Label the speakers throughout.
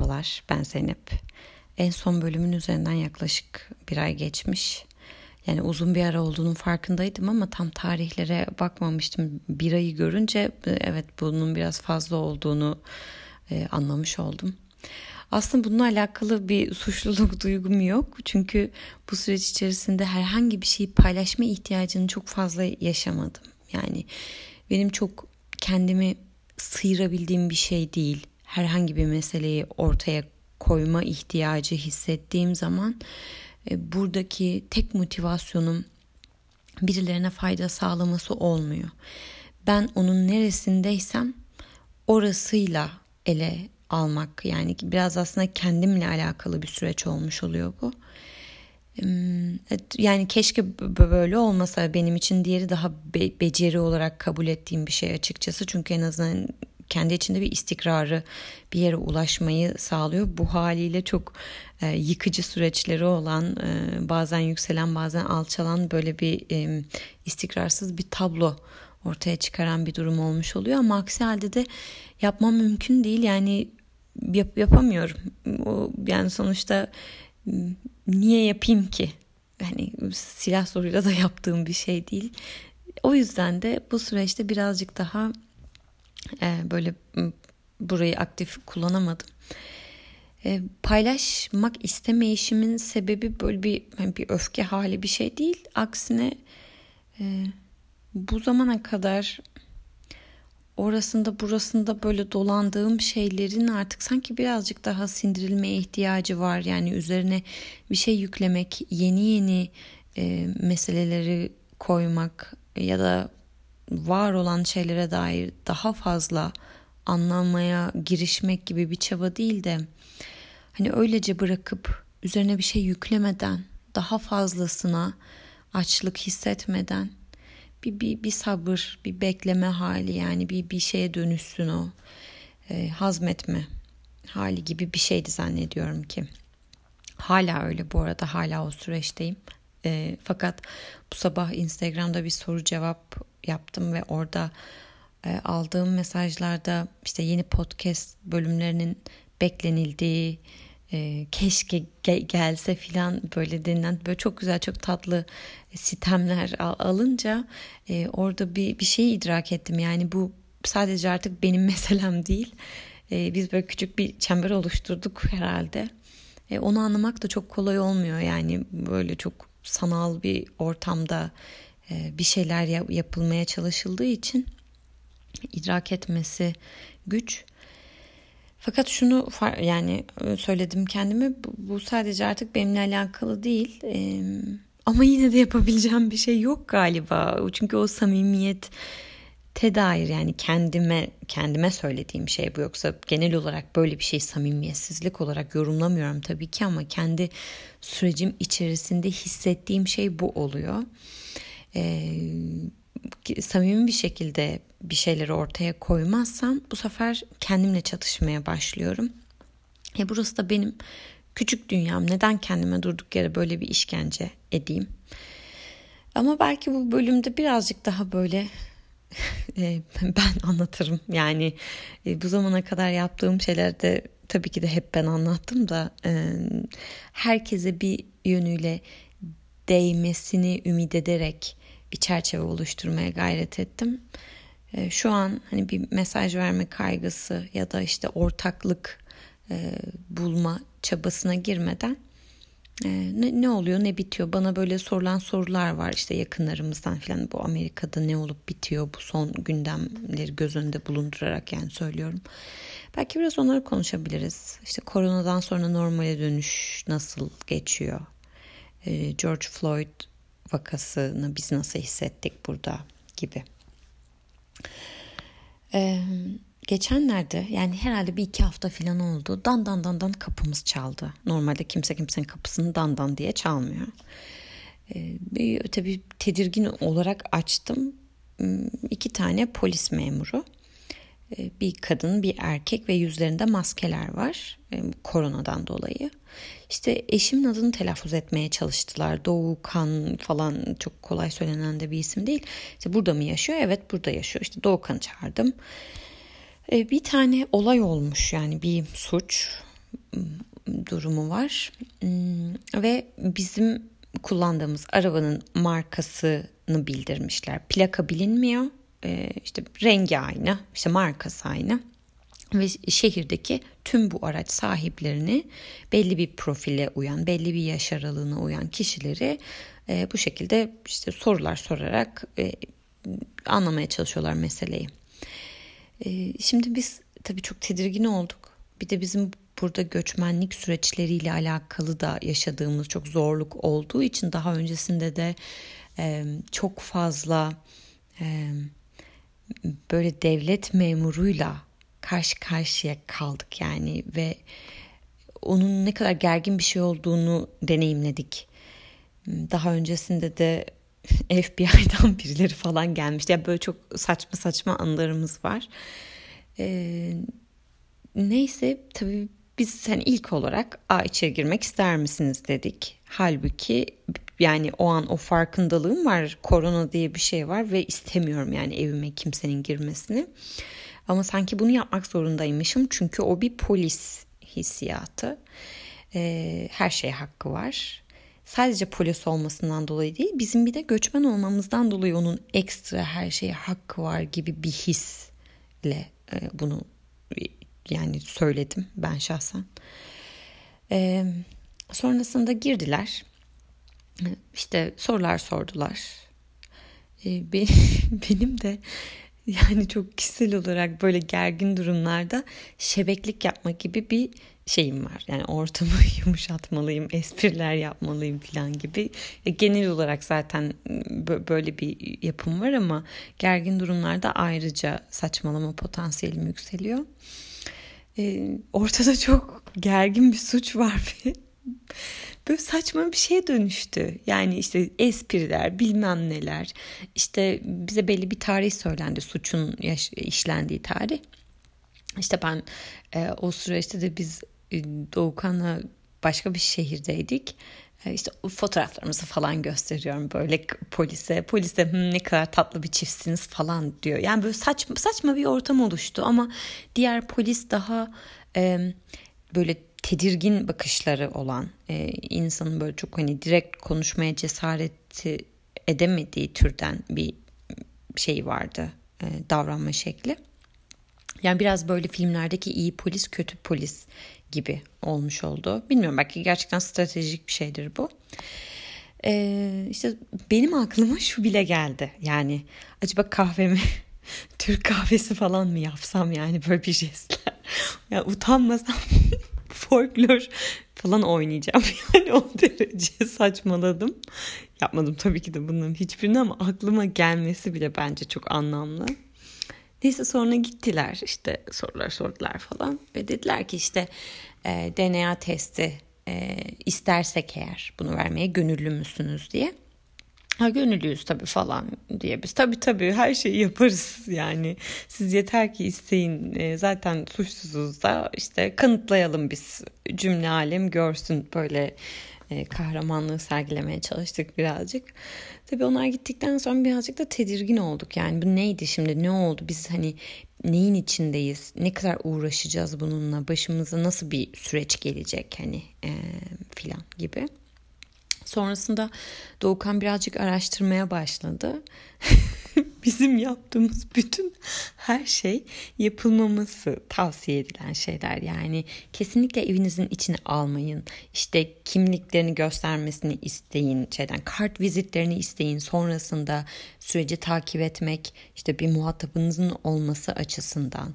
Speaker 1: Merhabalar, ben Zeynep. En son bölümün üzerinden yaklaşık bir ay geçmiş. Yani uzun bir ara olduğunun farkındaydım ama tam tarihlere bakmamıştım. Bir ayı görünce evet bunun biraz fazla olduğunu e, anlamış oldum. Aslında bununla alakalı bir suçluluk duygum yok. Çünkü bu süreç içerisinde herhangi bir şeyi paylaşma ihtiyacını çok fazla yaşamadım. Yani benim çok kendimi sıyırabildiğim bir şey değil herhangi bir meseleyi ortaya koyma ihtiyacı hissettiğim zaman e, buradaki tek motivasyonum birilerine fayda sağlaması olmuyor. Ben onun neresindeysem orasıyla ele almak yani biraz aslında kendimle alakalı bir süreç olmuş oluyor bu. Yani keşke böyle olmasa benim için diğeri daha be- beceri olarak kabul ettiğim bir şey açıkçası. Çünkü en azından kendi içinde bir istikrarı bir yere ulaşmayı sağlıyor. Bu haliyle çok e, yıkıcı süreçleri olan e, bazen yükselen bazen alçalan böyle bir e, istikrarsız bir tablo ortaya çıkaran bir durum olmuş oluyor ama aksi halde de yapmam mümkün değil yani yap, yapamıyorum. O, yani sonuçta niye yapayım ki? Hani silah soruyla da yaptığım bir şey değil. O yüzden de bu süreçte birazcık daha e, böyle burayı aktif kullanamadım. E, paylaşmak istemeyişimin sebebi böyle bir yani bir öfke hali bir şey değil. Aksine e, bu zamana kadar orasında burasında böyle dolandığım şeylerin artık sanki birazcık daha sindirilmeye ihtiyacı var. Yani üzerine bir şey yüklemek, yeni yeni e, meseleleri koymak ya da var olan şeylere dair daha fazla anlamaya girişmek gibi bir çaba değil de hani öylece bırakıp üzerine bir şey yüklemeden daha fazlasına açlık hissetmeden bir, bir, bir sabır, bir bekleme hali yani bir, bir şeye dönüşsün o e, hazmetme hali gibi bir şeydi zannediyorum ki. Hala öyle bu arada hala o süreçteyim. E, fakat bu sabah Instagram'da bir soru cevap yaptım ve orada e, aldığım mesajlarda işte yeni podcast bölümlerinin beklenildiği e, keşke ge- gelse filan böyle denilen böyle çok güzel çok tatlı sitemler al- alınca e, orada bir bir şeyi idrak ettim. Yani bu sadece artık benim meselem değil. E, biz böyle küçük bir çember oluşturduk herhalde. E, onu anlamak da çok kolay olmuyor. Yani böyle çok sanal bir ortamda bir şeyler yapılmaya çalışıldığı için idrak etmesi güç. Fakat şunu yani e, söyledim kendime bu sadece artık benimle alakalı değil. E, ama yine de yapabileceğim bir şey yok galiba. Çünkü o samimiyet te dair yani kendime kendime söylediğim şey bu yoksa genel olarak böyle bir şey samimiyetsizlik olarak yorumlamıyorum tabii ki ama kendi sürecim içerisinde hissettiğim şey bu oluyor e, samimi bir şekilde bir şeyleri ortaya koymazsam bu sefer kendimle çatışmaya başlıyorum. E burası da benim küçük dünyam. Neden kendime durduk yere böyle bir işkence edeyim? Ama belki bu bölümde birazcık daha böyle e, ben anlatırım. Yani e, bu zamana kadar yaptığım şeylerde tabii ki de hep ben anlattım da e, herkese bir yönüyle değmesini ümit ederek bir çerçeve oluşturmaya gayret ettim. E, şu an hani bir mesaj verme kaygısı ya da işte ortaklık e, bulma çabasına girmeden e, ne, ne oluyor ne bitiyor bana böyle sorulan sorular var işte yakınlarımızdan falan bu Amerika'da ne olup bitiyor bu son gündemleri göz önünde bulundurarak yani söylüyorum. Belki biraz onları konuşabiliriz. İşte koronadan sonra normale dönüş nasıl geçiyor? George Floyd vakasını biz nasıl hissettik burada gibi. Ee, geçenlerde yani herhalde bir iki hafta falan oldu. Dan dan dan dan kapımız çaldı. Normalde kimse kimsenin kapısını dan dan diye çalmıyor. Ee, tabii tedirgin olarak açtım. Hmm, iki tane polis memuru. Ee, bir kadın bir erkek ve yüzlerinde maskeler var e, koronadan dolayı. İşte eşimin adını telaffuz etmeye çalıştılar. Doğukan falan çok kolay söylenen de bir isim değil. İşte burada mı yaşıyor? Evet burada yaşıyor. İşte Doğukan'ı çağırdım. E, bir tane olay olmuş yani bir suç. durumu var. Ve bizim kullandığımız arabanın markasını bildirmişler. Plaka bilinmiyor. Ee, işte rengi aynı, işte markası aynı ve şehirdeki tüm bu araç sahiplerini belli bir profile uyan, belli bir yaş aralığına uyan kişileri e, bu şekilde işte sorular sorarak e, anlamaya çalışıyorlar meseleyi. E, şimdi biz tabii çok tedirgin olduk. Bir de bizim burada göçmenlik süreçleriyle alakalı da yaşadığımız çok zorluk olduğu için daha öncesinde de e, çok fazla e, böyle devlet memuruyla karşı karşıya kaldık yani ve onun ne kadar gergin bir şey olduğunu deneyimledik. Daha öncesinde de FBI'dan birileri falan gelmişti. Yani böyle çok saçma saçma anılarımız var. Ee, neyse tabii biz hani ilk olarak a içeri girmek ister misiniz dedik. Halbuki yani o an o farkındalığım var. Korona diye bir şey var ve istemiyorum yani evime kimsenin girmesini. Ama sanki bunu yapmak zorundaymışım çünkü o bir polis hissiyatı. Ee, her şeye hakkı var. Sadece polis olmasından dolayı değil, bizim bir de göçmen olmamızdan dolayı onun ekstra her şeye hakkı var gibi bir hisle e, bunu yani söyledim ben şahsen. Ee, sonrasında girdiler. İşte sorular sordular. Ee, benim de yani çok kişisel olarak böyle gergin durumlarda şebeklik yapmak gibi bir şeyim var. Yani ortamı yumuşatmalıyım, espriler yapmalıyım falan gibi. Genel olarak zaten böyle bir yapım var ama gergin durumlarda ayrıca saçmalama potansiyelim yükseliyor. Ee, ortada çok gergin bir suç var ve böyle saçma bir şeye dönüştü. Yani işte espriler bilmem neler işte bize belli bir tarih söylendi suçun işlendiği tarih. İşte ben e, o süreçte de biz e, Doğukan'la başka bir şehirdeydik. E, işte fotoğraflarımızı falan gösteriyorum böyle polise. Polise ne kadar tatlı bir çiftsiniz falan diyor. Yani böyle saçma, saçma bir ortam oluştu ama diğer polis daha e, böyle tedirgin bakışları olan e, insanın böyle çok hani direkt konuşmaya cesareti edemediği türden bir şey vardı e, davranma şekli. Yani biraz böyle filmlerdeki iyi polis kötü polis gibi olmuş oldu. Bilmiyorum belki gerçekten stratejik bir şeydir bu. Ee, işte benim aklıma şu bile geldi. Yani acaba kahvemi Türk kahvesi falan mı yapsam yani böyle bir jestler. Ya utanmasam folklor falan oynayacağım. Yani o derece saçmaladım. Yapmadım tabii ki de bunların hiçbirini ama aklıma gelmesi bile bence çok anlamlı. Neyse sonra gittiler işte sorular sordular falan ve dediler ki işte e, DNA testi e, istersek eğer bunu vermeye gönüllü müsünüz diye. Ha gönüllüyüz tabii falan diye biz. Tabii tabii her şeyi yaparız yani. Siz yeter ki isteyin. E, zaten suçsuzuz da işte kanıtlayalım biz. Cümle alem görsün. Böyle e, kahramanlığı sergilemeye çalıştık birazcık. Tabii onlar gittikten sonra birazcık da tedirgin olduk. Yani bu neydi şimdi ne oldu biz hani neyin içindeyiz ne kadar uğraşacağız bununla başımıza nasıl bir süreç gelecek hani e, filan gibi. Sonrasında Doğukan birazcık araştırmaya başladı. Bizim yaptığımız bütün her şey yapılmaması tavsiye edilen şeyler. Yani kesinlikle evinizin içine almayın. İşte kimliklerini göstermesini isteyin. Şeyden kart vizitlerini isteyin. Sonrasında süreci takip etmek işte bir muhatabınızın olması açısından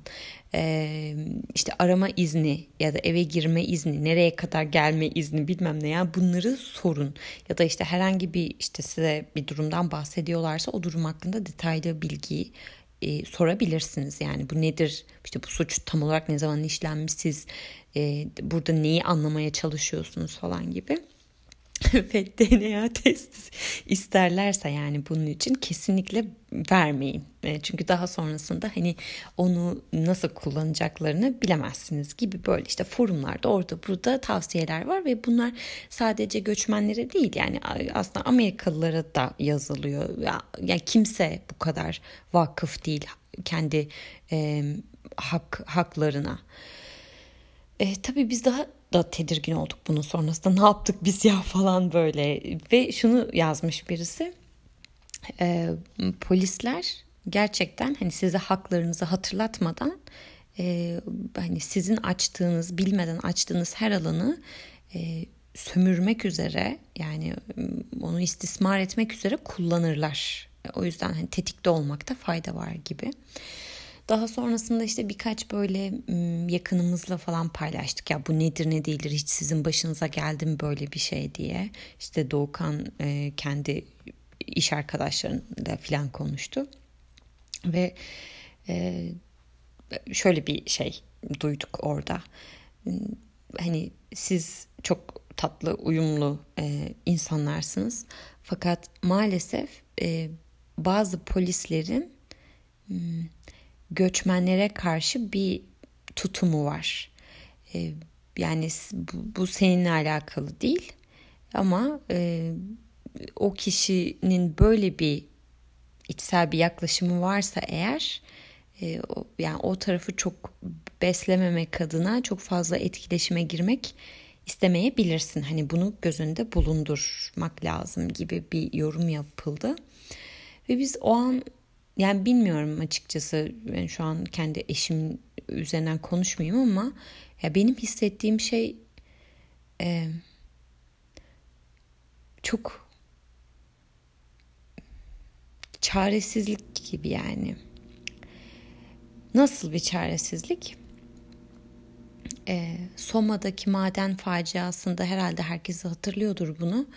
Speaker 1: işte arama izni ya da eve girme izni, nereye kadar gelme izni bilmem ne ya bunları sorun. Ya da işte herhangi bir işte size bir durumdan bahsediyorlarsa o durum hakkında detaylı bilgiyi e, sorabilirsiniz. Yani bu nedir? İşte bu suç tam olarak ne zaman işlenmiş siz e, burada neyi anlamaya çalışıyorsunuz falan gibi. ve DNA testi isterlerse yani bunun için kesinlikle vermeyin. E, çünkü daha sonrasında hani onu nasıl kullanacaklarını bilemezsiniz gibi böyle işte forumlarda orada burada tavsiyeler var ve bunlar sadece göçmenlere değil yani aslında Amerikalılara da yazılıyor. Ya, yani kimse bu kadar vakıf değil kendi e, hak haklarına. E, tabii biz daha da tedirgin olduk bunun sonrasında. Ne yaptık biz ya falan böyle. Ve şunu yazmış birisi. E, polisler gerçekten hani size haklarınızı hatırlatmadan e, hani sizin açtığınız bilmeden açtığınız her alanı e, sömürmek üzere yani onu istismar etmek üzere kullanırlar. O yüzden hani tetikte olmakta fayda var gibi. Daha sonrasında işte birkaç böyle yakınımızla falan paylaştık ya bu nedir ne değildir hiç sizin başınıza geldi mi böyle bir şey diye. İşte Doğukan kendi iş arkadaşlarıyla falan konuştu. Ve şöyle bir şey duyduk orada. Hani siz çok tatlı, uyumlu insanlarsınız. Fakat maalesef bazı polislerin göçmenlere karşı bir tutumu var. E, yani bu, bu seninle alakalı değil ama e, o kişinin böyle bir içsel bir yaklaşımı varsa eğer e, yani o tarafı çok beslememek adına çok fazla etkileşime girmek istemeyebilirsin. Hani bunu göz önünde bulundurmak lazım gibi bir yorum yapıldı. Ve biz o an yani bilmiyorum açıkçası ben şu an kendi eşim üzerinden konuşmayayım ama ya benim hissettiğim şey e, çok çaresizlik gibi yani. Nasıl bir çaresizlik? E, Soma'daki maden faciasında herhalde herkes hatırlıyordur bunu.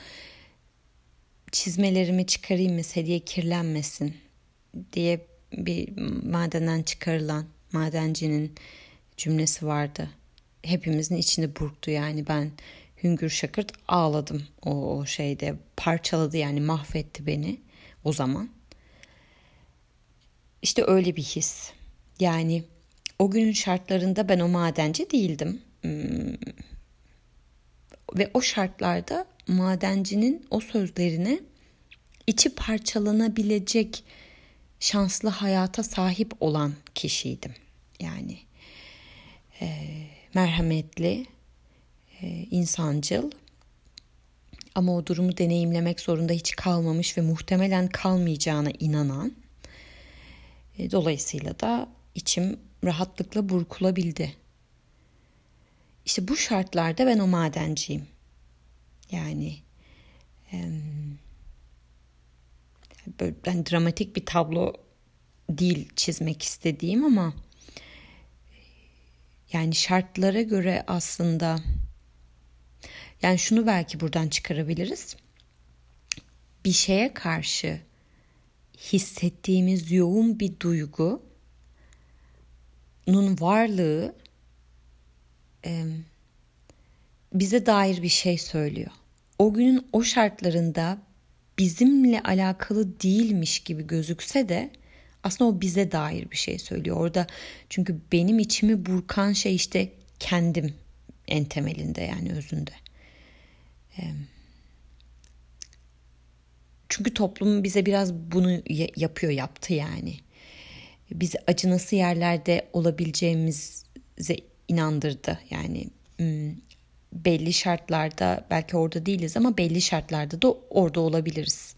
Speaker 1: Çizmelerimi çıkarayım mı hediye kirlenmesin diye bir madenden çıkarılan madencinin cümlesi vardı. Hepimizin içini burktu yani ben hüngür şakırt ağladım o, o şeyde parçaladı yani mahvetti beni o zaman. İşte öyle bir his. Yani o günün şartlarında ben o madenci değildim. Hmm. Ve o şartlarda madencinin o sözlerine içi parçalanabilecek şanslı hayata sahip olan kişiydim. Yani e, merhametli, e, insancıl ama o durumu deneyimlemek zorunda hiç kalmamış ve muhtemelen kalmayacağına inanan. E, dolayısıyla da içim rahatlıkla burkulabildi. İşte bu şartlarda ben o madenciyim. Yani böyle yani dramatik bir tablo değil çizmek istediğim ama yani şartlara göre aslında yani şunu belki buradan çıkarabiliriz. Bir şeye karşı hissettiğimiz yoğun bir duygu nun varlığı e, bize dair bir şey söylüyor. O günün o şartlarında bizimle alakalı değilmiş gibi gözükse de aslında o bize dair bir şey söylüyor. Orada çünkü benim içimi burkan şey işte kendim en temelinde yani özünde. Çünkü toplum bize biraz bunu yapıyor, yaptı yani bizi acınası yerlerde olabileceğimize inandırdı. Yani hmm, belli şartlarda belki orada değiliz ama belli şartlarda da orada olabiliriz.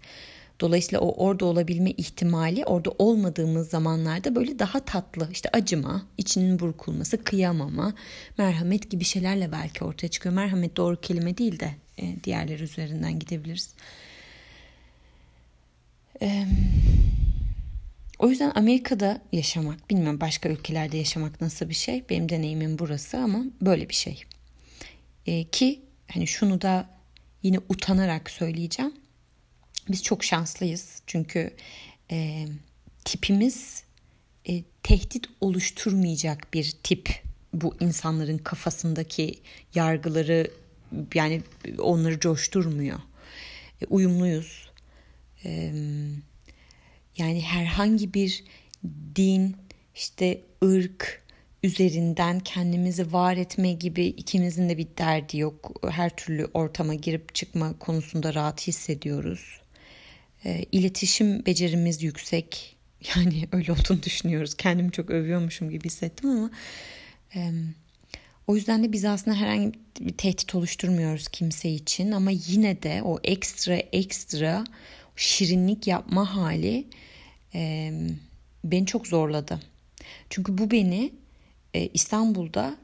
Speaker 1: Dolayısıyla o orada olabilme ihtimali orada olmadığımız zamanlarda böyle daha tatlı işte acıma, içinin burkulması, kıyamama, merhamet gibi şeylerle belki ortaya çıkıyor. Merhamet doğru kelime değil de e, diğerleri üzerinden gidebiliriz. Eee o yüzden Amerika'da yaşamak, bilmiyorum başka ülkelerde yaşamak nasıl bir şey. Benim deneyimim burası ama böyle bir şey. E, ki hani şunu da yine utanarak söyleyeceğim. Biz çok şanslıyız çünkü e, tipimiz e, tehdit oluşturmayacak bir tip bu insanların kafasındaki yargıları yani onları coşturmuyor. E, uyumluyuz. E, yani herhangi bir din, işte ırk üzerinden kendimizi var etme gibi ikimizin de bir derdi yok. Her türlü ortama girip çıkma konusunda rahat hissediyoruz. E, iletişim becerimiz yüksek. Yani öyle olduğunu düşünüyoruz. Kendimi çok övüyormuşum gibi hissettim ama e, O yüzden de biz aslında herhangi bir tehdit oluşturmuyoruz kimse için ama yine de o ekstra ekstra şirinlik yapma hali e, beni çok zorladı. Çünkü bu beni e, İstanbul'da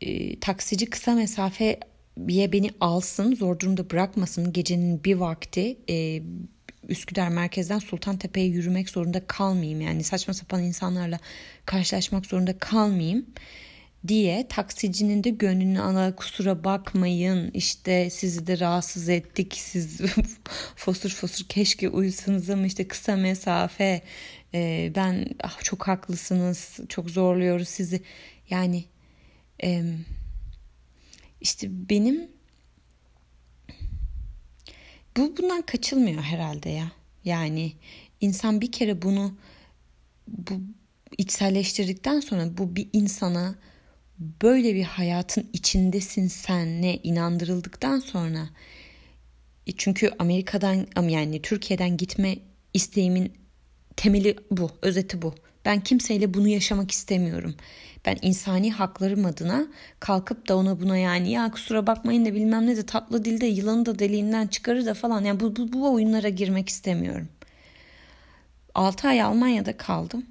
Speaker 1: e, taksici kısa mesafeye beni alsın, zor durumda bırakmasın. Gecenin bir vakti e, Üsküdar merkezden Sultantepe'ye yürümek zorunda kalmayayım. Yani saçma sapan insanlarla karşılaşmak zorunda kalmayayım diye taksicinin de gönlünü ala kusura bakmayın işte sizi de rahatsız ettik siz fosur fosur keşke uyusanız ama işte kısa mesafe e, ben ah, çok haklısınız çok zorluyoruz sizi. Yani e, işte benim bu bundan kaçılmıyor herhalde ya. Yani insan bir kere bunu bu içselleştirdikten sonra bu bir insana böyle bir hayatın içindesin sen ne inandırıldıktan sonra e, çünkü Amerika'dan yani Türkiye'den gitme isteğimin temeli bu, özeti bu. Ben kimseyle bunu yaşamak istemiyorum. Ben insani haklarım adına kalkıp da ona buna yani ya kusura bakmayın da bilmem ne de tatlı dilde yılanı da deliğinden çıkarır da falan. Yani bu, bu, bu oyunlara girmek istemiyorum. 6 ay Almanya'da kaldım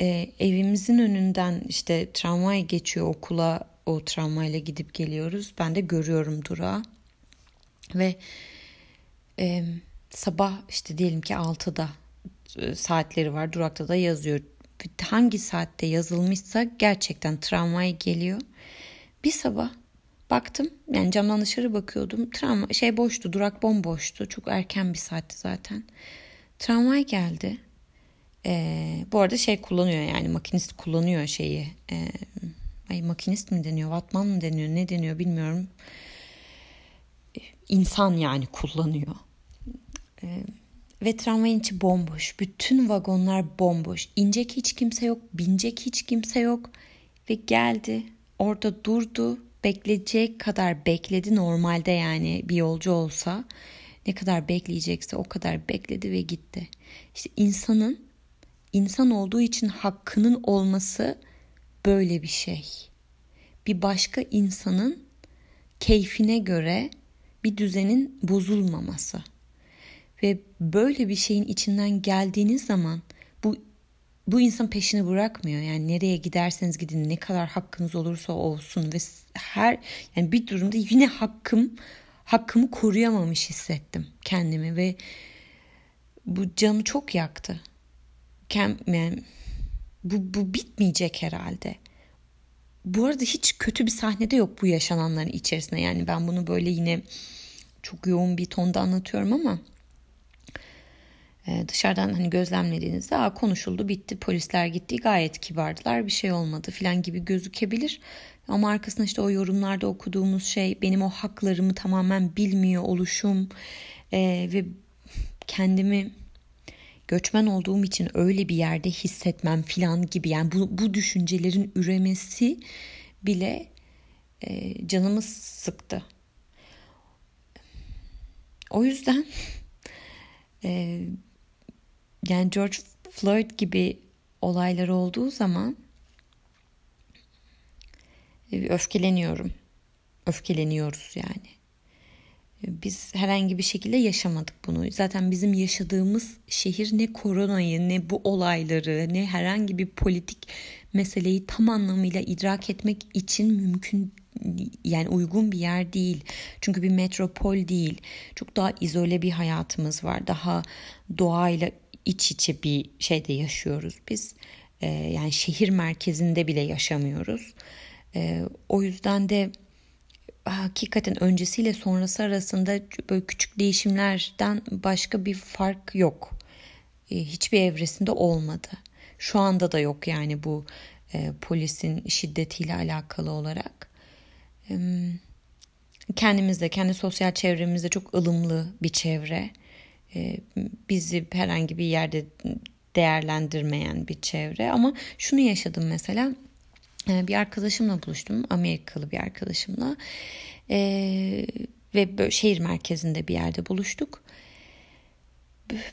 Speaker 1: e, evimizin önünden işte tramvay geçiyor okula o tramvayla gidip geliyoruz. Ben de görüyorum durağı ve e, sabah işte diyelim ki 6'da e, saatleri var durakta da yazıyor. Hangi saatte yazılmışsa gerçekten tramvay geliyor. Bir sabah baktım yani camdan dışarı bakıyordum. Tramvay şey boştu durak bomboştu. Çok erken bir saatti zaten. Tramvay geldi ee, bu arada şey kullanıyor yani makinist kullanıyor şeyi. Ee, ay makinist mi deniyor, vatman mı deniyor, ne deniyor bilmiyorum. İnsan yani kullanıyor. Ee, ve tramvayın içi bomboş. Bütün vagonlar bomboş. İnecek hiç kimse yok, binecek hiç kimse yok. Ve geldi, orada durdu, bekleyecek kadar bekledi normalde yani bir yolcu olsa. Ne kadar bekleyecekse o kadar bekledi ve gitti. İşte insanın insan olduğu için hakkının olması böyle bir şey. Bir başka insanın keyfine göre bir düzenin bozulmaması. Ve böyle bir şeyin içinden geldiğiniz zaman bu bu insan peşini bırakmıyor. Yani nereye giderseniz gidin ne kadar hakkınız olursa olsun ve her yani bir durumda yine hakkım hakkımı koruyamamış hissettim kendimi ve bu canı çok yaktı yani bu, bu bitmeyecek herhalde. Bu arada hiç kötü bir sahnede yok bu yaşananların içerisinde. Yani ben bunu böyle yine çok yoğun bir tonda anlatıyorum ama dışarıdan hani gözlemlediğinizde Aa, konuşuldu bitti polisler gitti gayet kibardılar bir şey olmadı filan gibi gözükebilir. Ama arkasında işte o yorumlarda okuduğumuz şey benim o haklarımı tamamen bilmiyor oluşum e, ve kendimi göçmen olduğum için öyle bir yerde hissetmem filan gibi yani bu, bu düşüncelerin üremesi bile e, canımı sıktı. O yüzden e, yani George Floyd gibi olaylar olduğu zaman e, öfkeleniyorum. Öfkeleniyoruz yani. Biz herhangi bir şekilde yaşamadık bunu. Zaten bizim yaşadığımız şehir ne koronayı ne bu olayları ne herhangi bir politik meseleyi tam anlamıyla idrak etmek için mümkün yani uygun bir yer değil. Çünkü bir metropol değil. Çok daha izole bir hayatımız var. Daha doğayla iç içe bir şeyde yaşıyoruz biz. Ee, yani şehir merkezinde bile yaşamıyoruz. Ee, o yüzden de hakikaten öncesiyle sonrası arasında böyle küçük değişimlerden başka bir fark yok. E, hiçbir evresinde olmadı. Şu anda da yok yani bu e, polisin şiddetiyle alakalı olarak. E, kendimizde, kendi sosyal çevremizde çok ılımlı bir çevre. E, bizi herhangi bir yerde değerlendirmeyen bir çevre. Ama şunu yaşadım mesela ee, bir arkadaşımla buluştum. Amerikalı bir arkadaşımla. Ee, ve böyle şehir merkezinde bir yerde buluştuk.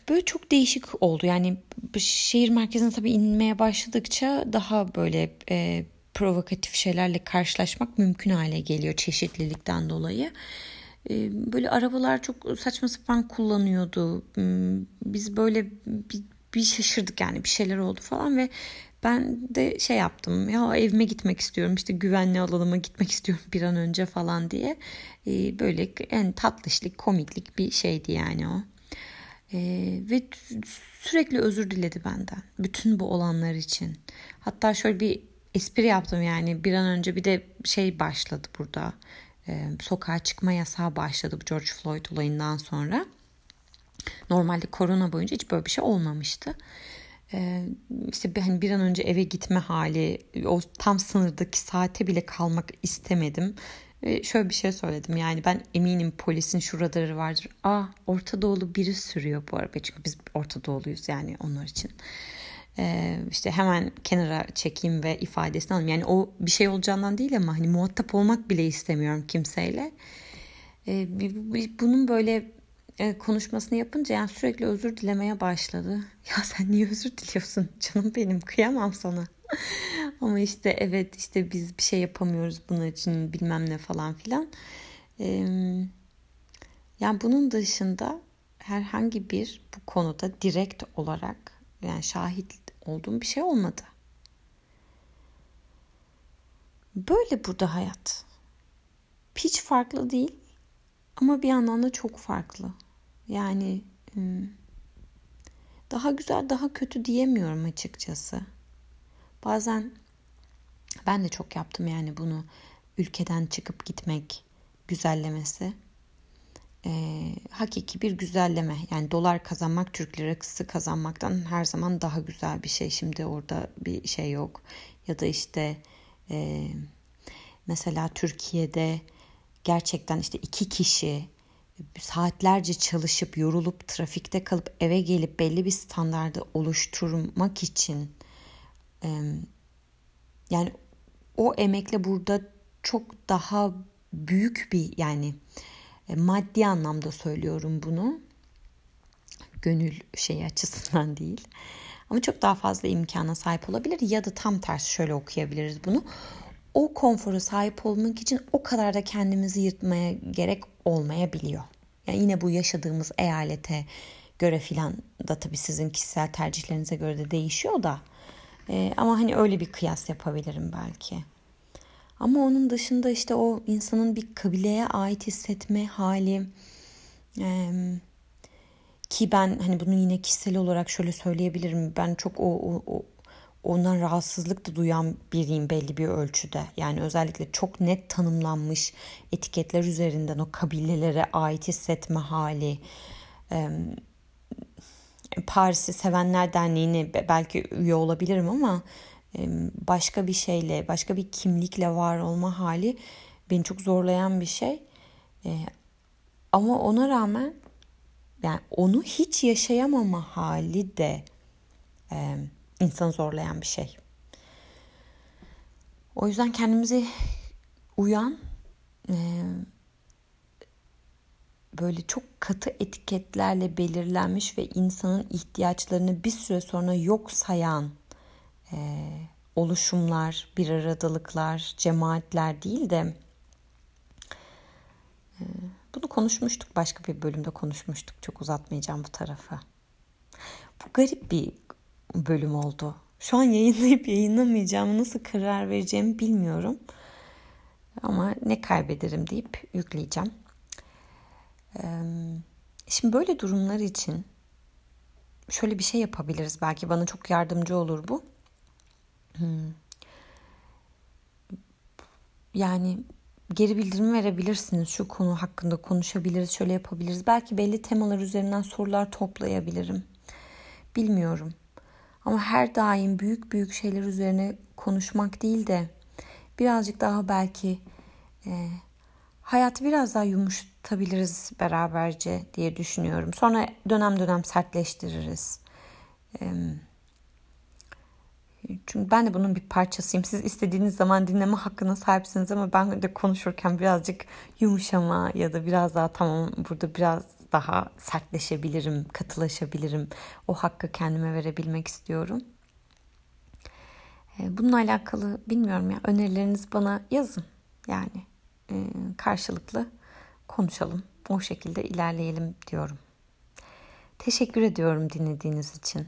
Speaker 1: Böyle çok değişik oldu. Yani şehir merkezine tabii inmeye başladıkça daha böyle e, provokatif şeylerle karşılaşmak mümkün hale geliyor çeşitlilikten dolayı. Ee, böyle arabalar çok saçma sapan kullanıyordu. Hmm, biz böyle bir, bir şaşırdık yani bir şeyler oldu falan ve ben de şey yaptım. Ya evime gitmek istiyorum işte güvenli alanıma gitmek istiyorum bir an önce falan diye. Ee, böyle en tatlışlık komiklik bir şeydi yani o. Ee, ve sürekli özür diledi benden bütün bu olanlar için. Hatta şöyle bir espri yaptım yani bir an önce bir de şey başladı burada e, sokağa çıkma yasağı başladı bu George Floyd olayından sonra. Normalde korona boyunca hiç böyle bir şey olmamıştı. Ee, işte hani bir an önce eve gitme hali, o tam sınırdaki saate bile kalmak istemedim. Ve şöyle bir şey söyledim yani ben eminim polisin şu vardır. Aa Orta Doğulu biri sürüyor bu araba çünkü biz Orta Doğuluyuz yani onlar için. Ee, işte hemen kenara çekeyim ve ifadesini alayım. Yani o bir şey olacağından değil ama hani muhatap olmak bile istemiyorum kimseyle. Ee, bunun böyle e, konuşmasını yapınca yani sürekli özür dilemeye başladı. Ya sen niye özür diliyorsun canım benim kıyamam sana. ama işte evet işte biz bir şey yapamıyoruz bunun için bilmem ne falan filan. Yani bunun dışında herhangi bir bu konuda direkt olarak yani şahit olduğum bir şey olmadı. Böyle burada hayat. Hiç farklı değil ama bir yandan da çok farklı. Yani daha güzel daha kötü diyemiyorum açıkçası. Bazen ben de çok yaptım yani bunu ülkeden çıkıp gitmek güzellemesi e, hakiki bir güzelleme. Yani dolar kazanmak Türk lirası kazanmaktan her zaman daha güzel bir şey. Şimdi orada bir şey yok. Ya da işte e, mesela Türkiye'de gerçekten işte iki kişi saatlerce çalışıp yorulup trafikte kalıp eve gelip belli bir standardı oluşturmak için e, yani o emekle burada çok daha büyük bir yani maddi anlamda söylüyorum bunu. Gönül şeyi açısından değil. Ama çok daha fazla imkana sahip olabilir ya da tam tersi şöyle okuyabiliriz bunu. O konfora sahip olmak için o kadar da kendimizi yırtmaya gerek olmayabiliyor. Yani yine bu yaşadığımız eyalete göre filan da tabii sizin kişisel tercihlerinize göre de değişiyor da. Ee, ama hani öyle bir kıyas yapabilirim belki. Ama onun dışında işte o insanın bir kabileye ait hissetme hali e, ki ben hani bunu yine kişisel olarak şöyle söyleyebilirim. Ben çok o, o, o ondan rahatsızlık da duyan biriyim belli bir ölçüde. Yani özellikle çok net tanımlanmış etiketler üzerinden o kabilelere ait hissetme hali. E, Paris'i Sevenler Derneği'ne belki üye olabilirim ama başka bir şeyle, başka bir kimlikle var olma hali beni çok zorlayan bir şey. Ama ona rağmen yani onu hiç yaşayamama hali de insanı zorlayan bir şey. O yüzden kendimizi uyan böyle çok katı etiketlerle belirlenmiş ve insanın ihtiyaçlarını bir süre sonra yok sayan e, oluşumlar, bir aradalıklar, cemaatler değil de e, bunu konuşmuştuk. Başka bir bölümde konuşmuştuk. Çok uzatmayacağım bu tarafı. Bu garip bir bölüm oldu. Şu an yayınlayıp yayınlamayacağım nasıl karar vereceğimi bilmiyorum. Ama ne kaybederim deyip yükleyeceğim. Şimdi böyle durumlar için şöyle bir şey yapabiliriz. Belki bana çok yardımcı olur bu. Hmm. Yani geri bildirim verebilirsiniz. Şu konu hakkında konuşabiliriz, şöyle yapabiliriz. Belki belli temalar üzerinden sorular toplayabilirim. Bilmiyorum. Ama her daim büyük büyük şeyler üzerine konuşmak değil de birazcık daha belki e, hayatı biraz daha yumuşatabiliriz beraberce diye düşünüyorum. Sonra dönem dönem sertleştiririz. E, çünkü ben de bunun bir parçasıyım. Siz istediğiniz zaman dinleme hakkına sahipsiniz ama ben de konuşurken birazcık yumuşama ya da biraz daha tamam burada biraz daha sertleşebilirim, katılaşabilirim. O hakkı kendime verebilmek istiyorum. E, bununla alakalı bilmiyorum ya önerilerinizi bana yazın. Yani e, karşılıklı konuşalım. O şekilde ilerleyelim diyorum. Teşekkür ediyorum dinlediğiniz için.